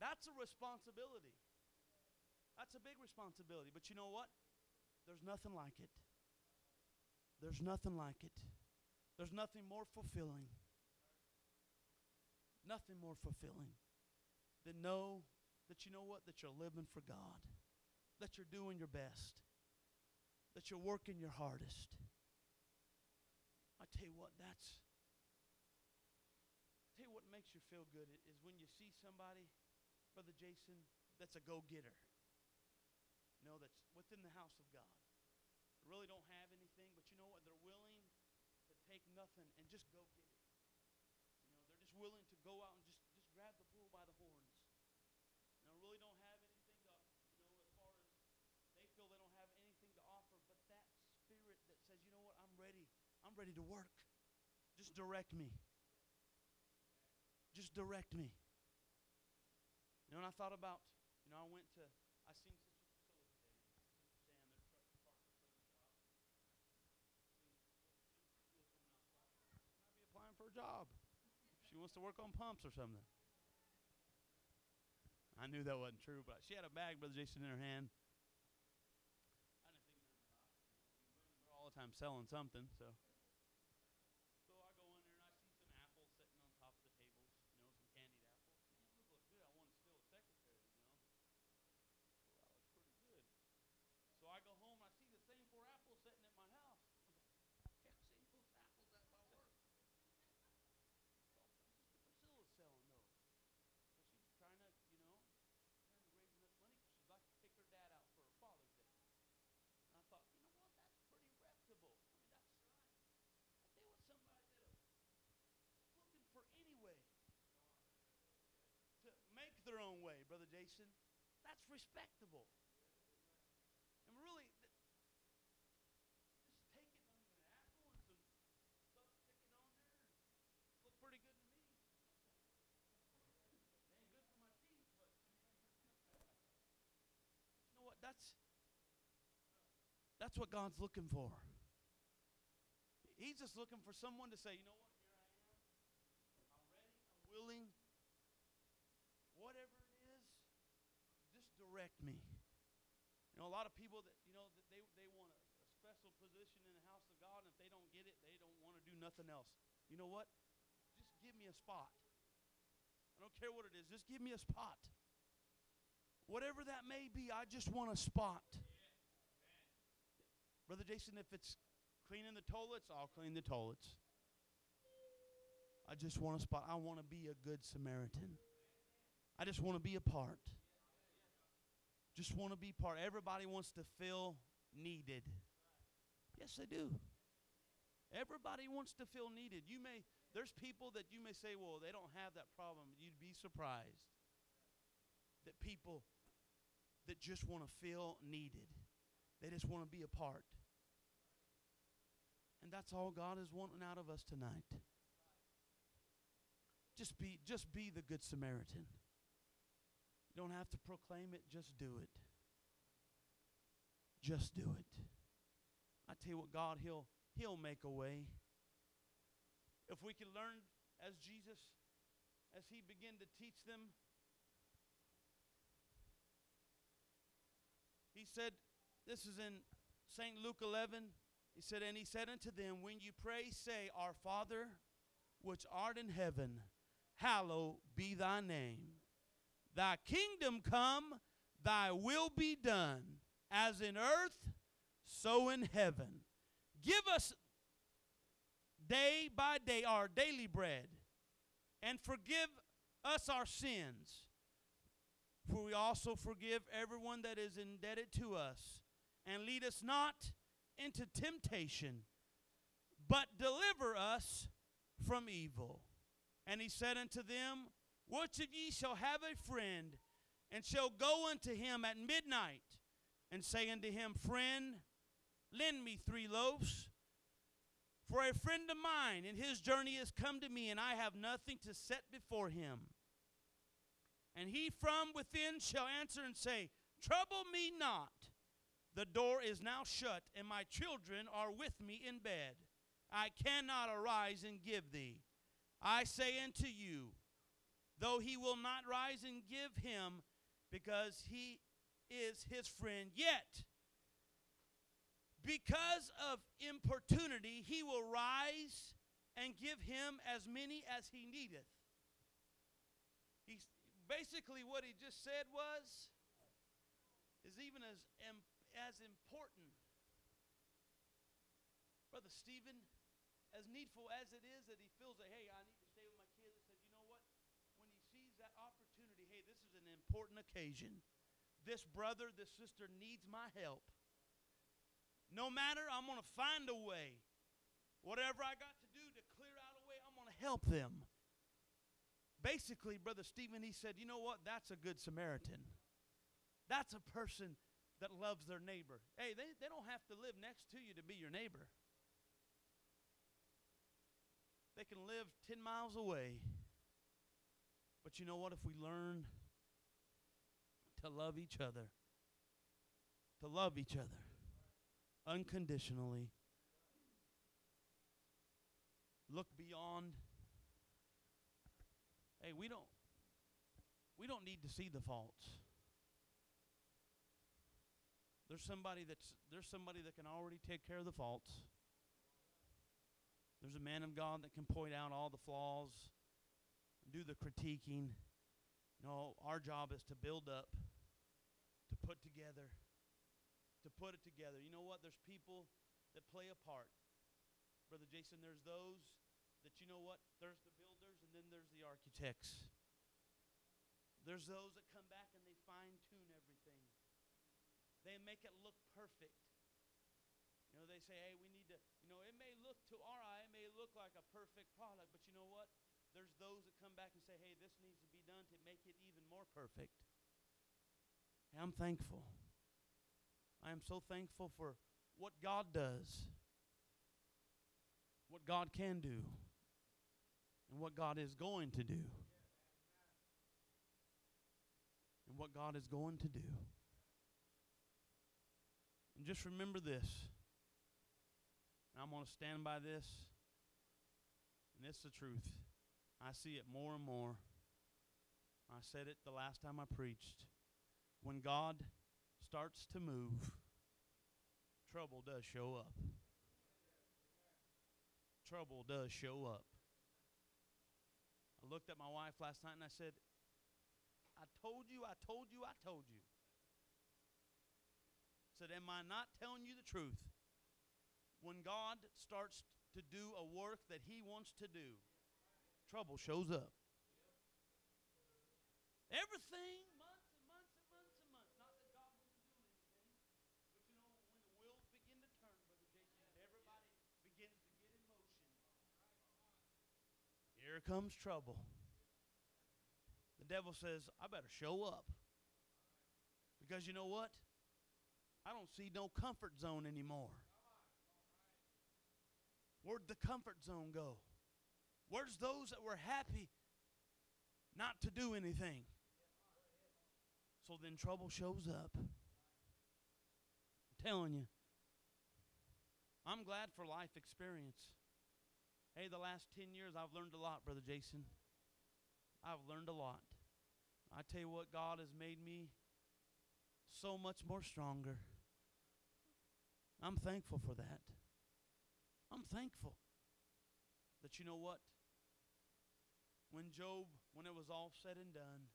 that's a responsibility. That's a big responsibility. But you know what? There's nothing like it. There's nothing like it. There's nothing more fulfilling. Nothing more fulfilling than know that you know what? That you're living for God. That you're doing your best. That you're working your hardest. I tell you what, that's tell you what makes you feel good is when you see somebody, Brother Jason, that's a go-getter. You know, that's within the house of God. They really don't have anything, but you know what? They're willing to take nothing and just go get it. You know, they're just willing to go out and just, just grab the bull by the horns. You know, really don't have anything to, you know, as far as they feel they don't have anything to offer, but that spirit that says, you know what, I'm ready. I'm ready to work. Just direct me. Just direct me. You know, and I thought about, you know, I went to, I seen for a job. She wants to work on pumps or something. I knew that wasn't true, but she had a bag, Brother Jason, in her hand. I didn't think are all the time selling something, so. So That's respectable. And really, just taking an apple and some stuff sticking on there look pretty good to me. It ain't good for my teeth, but [laughs] you know what? That's that's what God's looking for. He's just looking for someone to say, you know what? Here I am. I'm ready. I'm willing. Me. You know, a lot of people that, you know, that they, they want a, a special position in the house of God, and if they don't get it, they don't want to do nothing else. You know what? Just give me a spot. I don't care what it is, just give me a spot. Whatever that may be, I just want a spot. Brother Jason, if it's cleaning the toilets, I'll clean the toilets. I just want a spot. I want to be a good Samaritan. I just want to be a part. Just want to be part. Everybody wants to feel needed. Yes, they do. Everybody wants to feel needed. You may there's people that you may say, well, they don't have that problem. You'd be surprised that people that just want to feel needed. They just want to be a part. And that's all God is wanting out of us tonight. Just be just be the good Samaritan. You don't have to proclaim it, just do it. Just do it. I tell you what, God, He'll He'll make a way. If we can learn as Jesus, as He began to teach them, He said, this is in St. Luke 11. He said, And He said unto them, When you pray, say, Our Father, which art in heaven, hallowed be thy name. Thy kingdom come, thy will be done, as in earth, so in heaven. Give us day by day our daily bread, and forgive us our sins, for we also forgive everyone that is indebted to us. And lead us not into temptation, but deliver us from evil. And he said unto them, Which of ye shall have a friend, and shall go unto him at midnight, and say unto him, Friend, lend me three loaves? For a friend of mine in his journey has come to me, and I have nothing to set before him. And he from within shall answer and say, Trouble me not. The door is now shut, and my children are with me in bed. I cannot arise and give thee. I say unto you, though he will not rise and give him, because he is his friend, yet because of importunity, he will rise and give him as many as he needeth. He's basically what he just said was is even as as important. Brother Stephen, as needful as it is that he feels that, hey, I need to stay with my kids, he said, you know what? When he sees that opportunity, hey, this is an important occasion. This brother, this sister needs my help. No matter, I'm going to find a way. Whatever I got to do to clear out a way, I'm going to help them. Basically, Brother Stephen, he said, you know what? That's a good Samaritan. That's a person that loves their neighbor. Hey, they, they don't have to live next to you to be your neighbor. They can live 10 miles away. But you know what? If we learn to love each other, to love each other unconditionally, look beyond. Hey, we don't we don't need to see the faults. There's somebody that's there's somebody that can already take care of the faults. There's a man of God that can point out all the flaws, do the critiquing. No, our job is to build up, put together, to put it together. You know what? There's people that play a part. Brother Jason, there's those that you know what? There's the builders and then there's the architects. There's those that come back and they fine tune everything. They make it look perfect. You know, they say, hey, we need to, you know, it may look to our eye, it may look like a perfect product, but you know what? There's those that come back and say, hey, this needs to be done to make it even more perfect. And I'm thankful. I am so thankful for what God does, what God can do, and what God is going to do. And what God is going to do. And just remember this. I'm going to stand by this. And it's the truth. I see it more and more. I said it the last time I preached. When God starts to move, trouble does show up. Trouble does show up. I looked at my wife last night and I said, I told you, I told you, I told you. said, Am I not telling you the truth? When God starts to do a work that He wants to do, trouble shows up. Everything, months and months and months and months. Not that God wasn't doing anything, but you know, when the wheels begin to turn, Brother Jason, and everybody begins to get in motion, here comes trouble. The devil says, I better show up. Because you know what? I don't see no comfort zone anymore. Where'd the comfort zone go? Where's those that were happy not to do anything? So then trouble shows up. I'm telling you. I'm glad for life experience. Hey, the last 10 years I've learned a lot, Brother Jason. I've learned a lot. I tell you what, God has made me so much more stronger. I'm thankful for that. I'm thankful that you know what? When Job, when it was all said and done,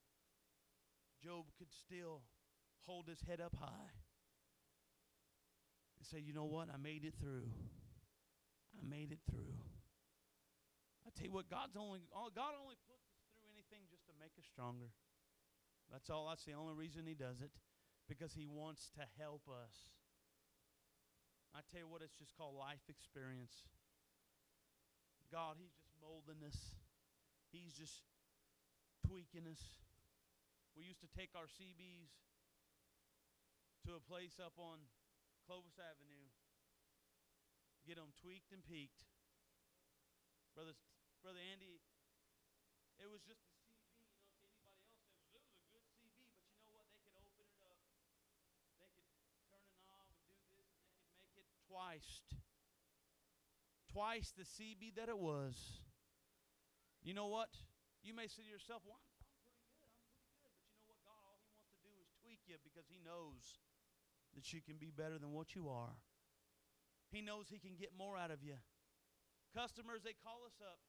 Job could still hold his head up high and say, you know what? I made it through. I made it through. I tell you what, God's only God only puts us through anything just to make us stronger. That's all. That's the only reason He does it, because He wants to help us. I tell you what, it's just called life experience. God, He's just molding us. He's just tweaking us. We used to take our CBs to a place up on Clovis Avenue, get them tweaked and peaked. Brother, Brother Andy, it was just a CB, you know, to anybody else, it was, it was a good CB, but you know what? They could open it up. They could turn a knob and do this, and they could make it twice. Twice the CB that it was. You know what? You may say to yourself, well, I'm, I'm pretty good. I'm pretty good. But you know what? God, all He wants to do is tweak you because He knows that you can be better than what you are. He knows He can get more out of you. Customers, they call us up.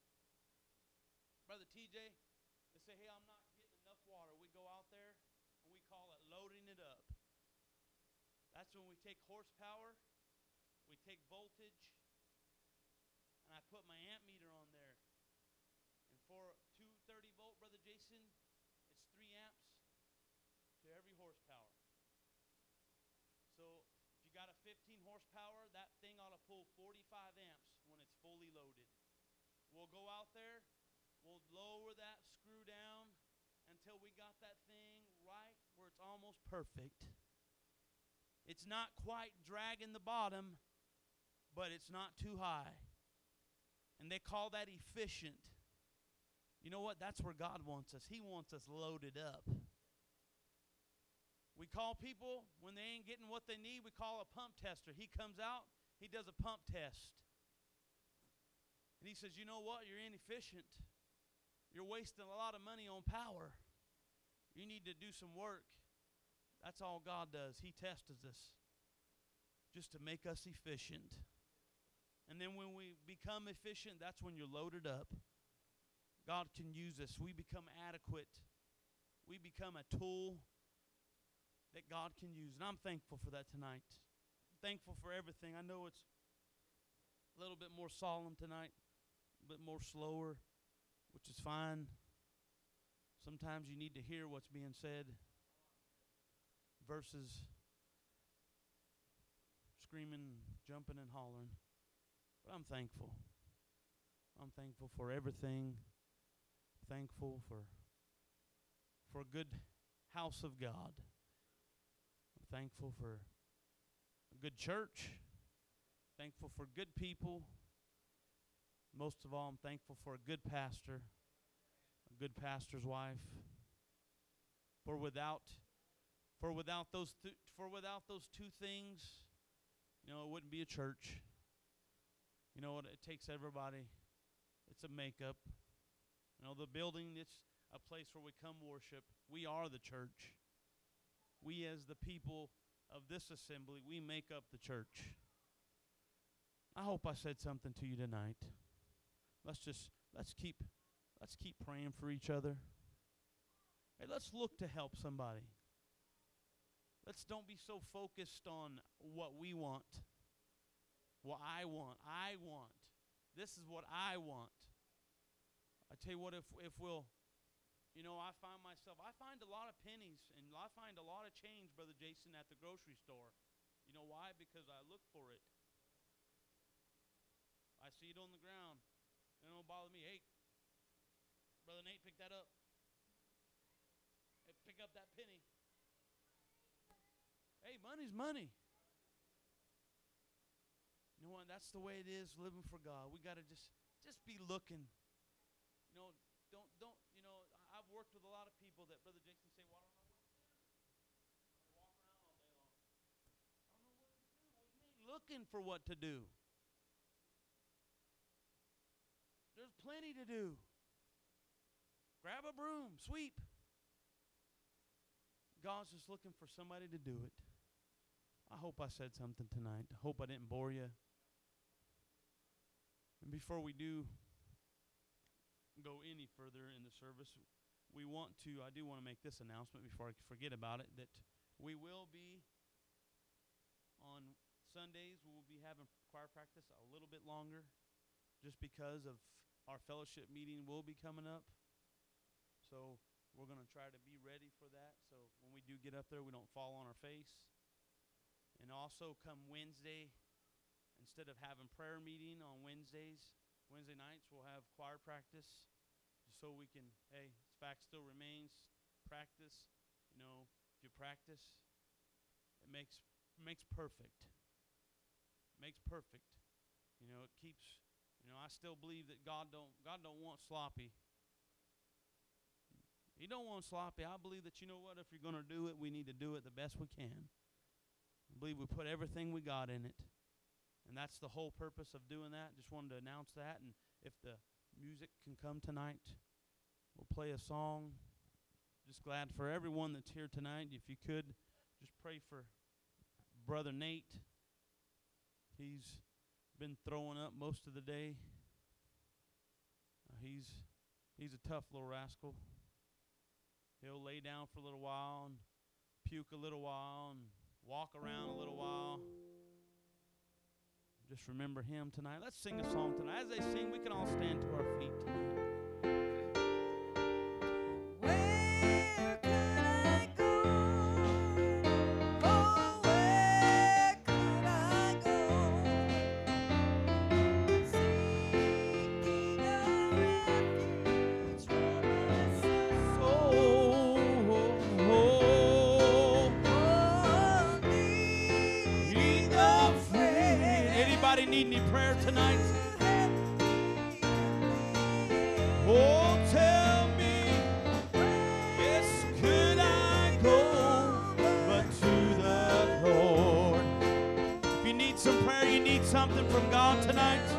Brother TJ, they say, hey, I'm not getting enough water. We go out there and we call it loading it up. That's when we take horsepower, we take voltage, and I put my amp meter on there. And for 230 volt, Brother Jason, it's 3 amps to every horsepower. So if you got a 15 horsepower, that thing ought to pull 45 amps when it's fully loaded. We'll go out there, we'll lower that screw down until we got that thing right where it's almost perfect. It's not quite dragging the bottom, but it's not too high. And they call that efficient. You know what? That's where God wants us. He wants us loaded up. We call people when they ain't getting what they need, we call a pump tester. He comes out, he does a pump test. And he says, You know what? You're inefficient. You're wasting a lot of money on power. You need to do some work. That's all God does. He tests us just to make us efficient. And then when we become efficient, that's when you're loaded up. God can use us. We become adequate. We become a tool that God can use. And I'm thankful for that tonight. thankful for everything. I know it's a little bit more solemn tonight, a bit more slower, which is fine. Sometimes you need to hear what's being said versus screaming, jumping, and hollering. But I'm thankful. I'm thankful for everything. Thankful for for a good house of God. I'm thankful for a good church. Thankful for good people. Most of all, I'm thankful for a good pastor, a good pastor's wife. For without for without those th- for without those two things, you know, it wouldn't be a church. You know what? It takes everybody. It's a makeup. You know, the building, it's a place where we come worship. We are the church. We, as the people of this assembly, we make up the church. I hope I said something to you tonight. Let's just let's keep let's keep praying for each other. Hey, let's look to help somebody. Let's don't be so focused on what we want. What I want. I want. This is what I want. I tell you what, if if we'll you know, I find myself, I find a lot of pennies and I find a lot of change, Brother Jason, at the grocery store. You know why? Because I look for it. I see it on the ground. It don't bother me. Hey, Brother Nate, pick that up. Hey, pick up that penny. Hey, money's money. You know what? That's the way it is living for God. We got to just just be looking. You know, don't don't you know? I've worked with a lot of people that Brother Jason say, "Well, I don't know what to do." Walk around all day long. I don't know what to do. Do you mean? Looking for what to do. There's plenty to do. Grab a broom, sweep. God's just looking for somebody to do it. I hope I said something tonight. I hope I didn't bore you. And before we do go any further in the service, we want to, I do want to make this announcement before I forget about it that we will be on Sundays, we will be having choir practice a little bit longer just because of our fellowship meeting will be coming up. So we're going to try to be ready for that. So when we do get up there, we don't fall on our face. And also come Wednesday, instead of having prayer meeting on Wednesdays, Wednesday nights we'll have choir practice, so we can. Hey, fact still remains. Practice, you know, if you practice, it makes makes perfect. Makes perfect. You know, it keeps. Know, I still believe that God don't God don't want sloppy. He don't want sloppy. I believe that you know what, if you're going to do it, we need to do it the best we can. I believe we put everything we got in it. And that's the whole purpose of doing that. Just wanted to announce that. And if the music can come tonight, we'll play a song. Just glad for everyone that's here tonight. If you could, just pray for Brother Nate. He's been throwing up most of the day. Uh, he's he's a tough little rascal. He'll lay down for a little while and puke a little while and walk around a little while. Just remember him tonight. Let's sing a song tonight. As they sing, we can all stand to our feet tonight. Need any prayer tonight? Oh, tell me, yes, could I go but to the Lord? If you need some prayer, you need something from God tonight.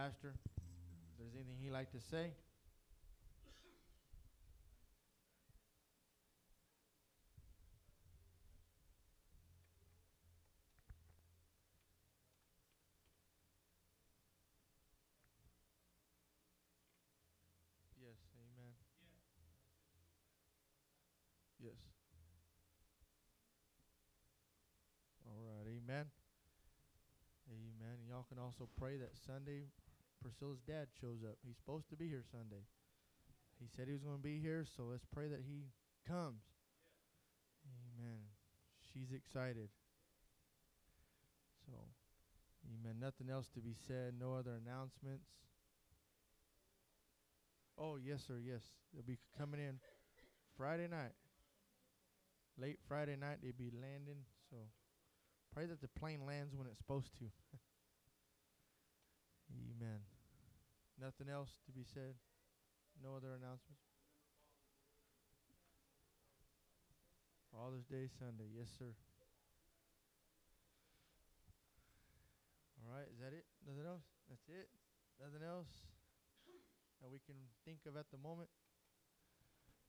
Pastor if there's anything he'd like to say. Yes, amen. Yes. All right, amen. Amen. Y'all can also pray that Sunday Priscilla's dad shows up. He's supposed to be here Sunday. He said he was going to be here, so let's pray that he comes. Amen. She's excited. So, amen. Nothing else to be said. No other announcements. Oh, yes, sir. Yes. They'll be coming in Friday night. Late Friday night, they'll be landing. So pray that the plane lands when it's supposed to. [laughs] Amen. Nothing else to be said? No other announcements? Father's Day Sunday. Yes, sir. All right. Is that it? Nothing else? That's it? Nothing else? that we can think of at the moment?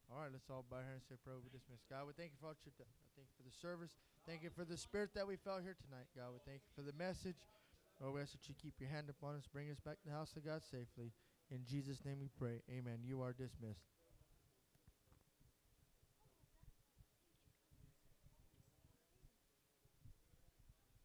All right, let's all bow here and say prayer. We dismiss. God, we thank you for you've done. I thank you for the service. Thank you for the spirit that we felt here tonight, God. We thank you for the message. Lord, we ask that you keep your hand upon us, bring us back to the house of God safely. In Jesus' name we pray. Amen. You are dismissed.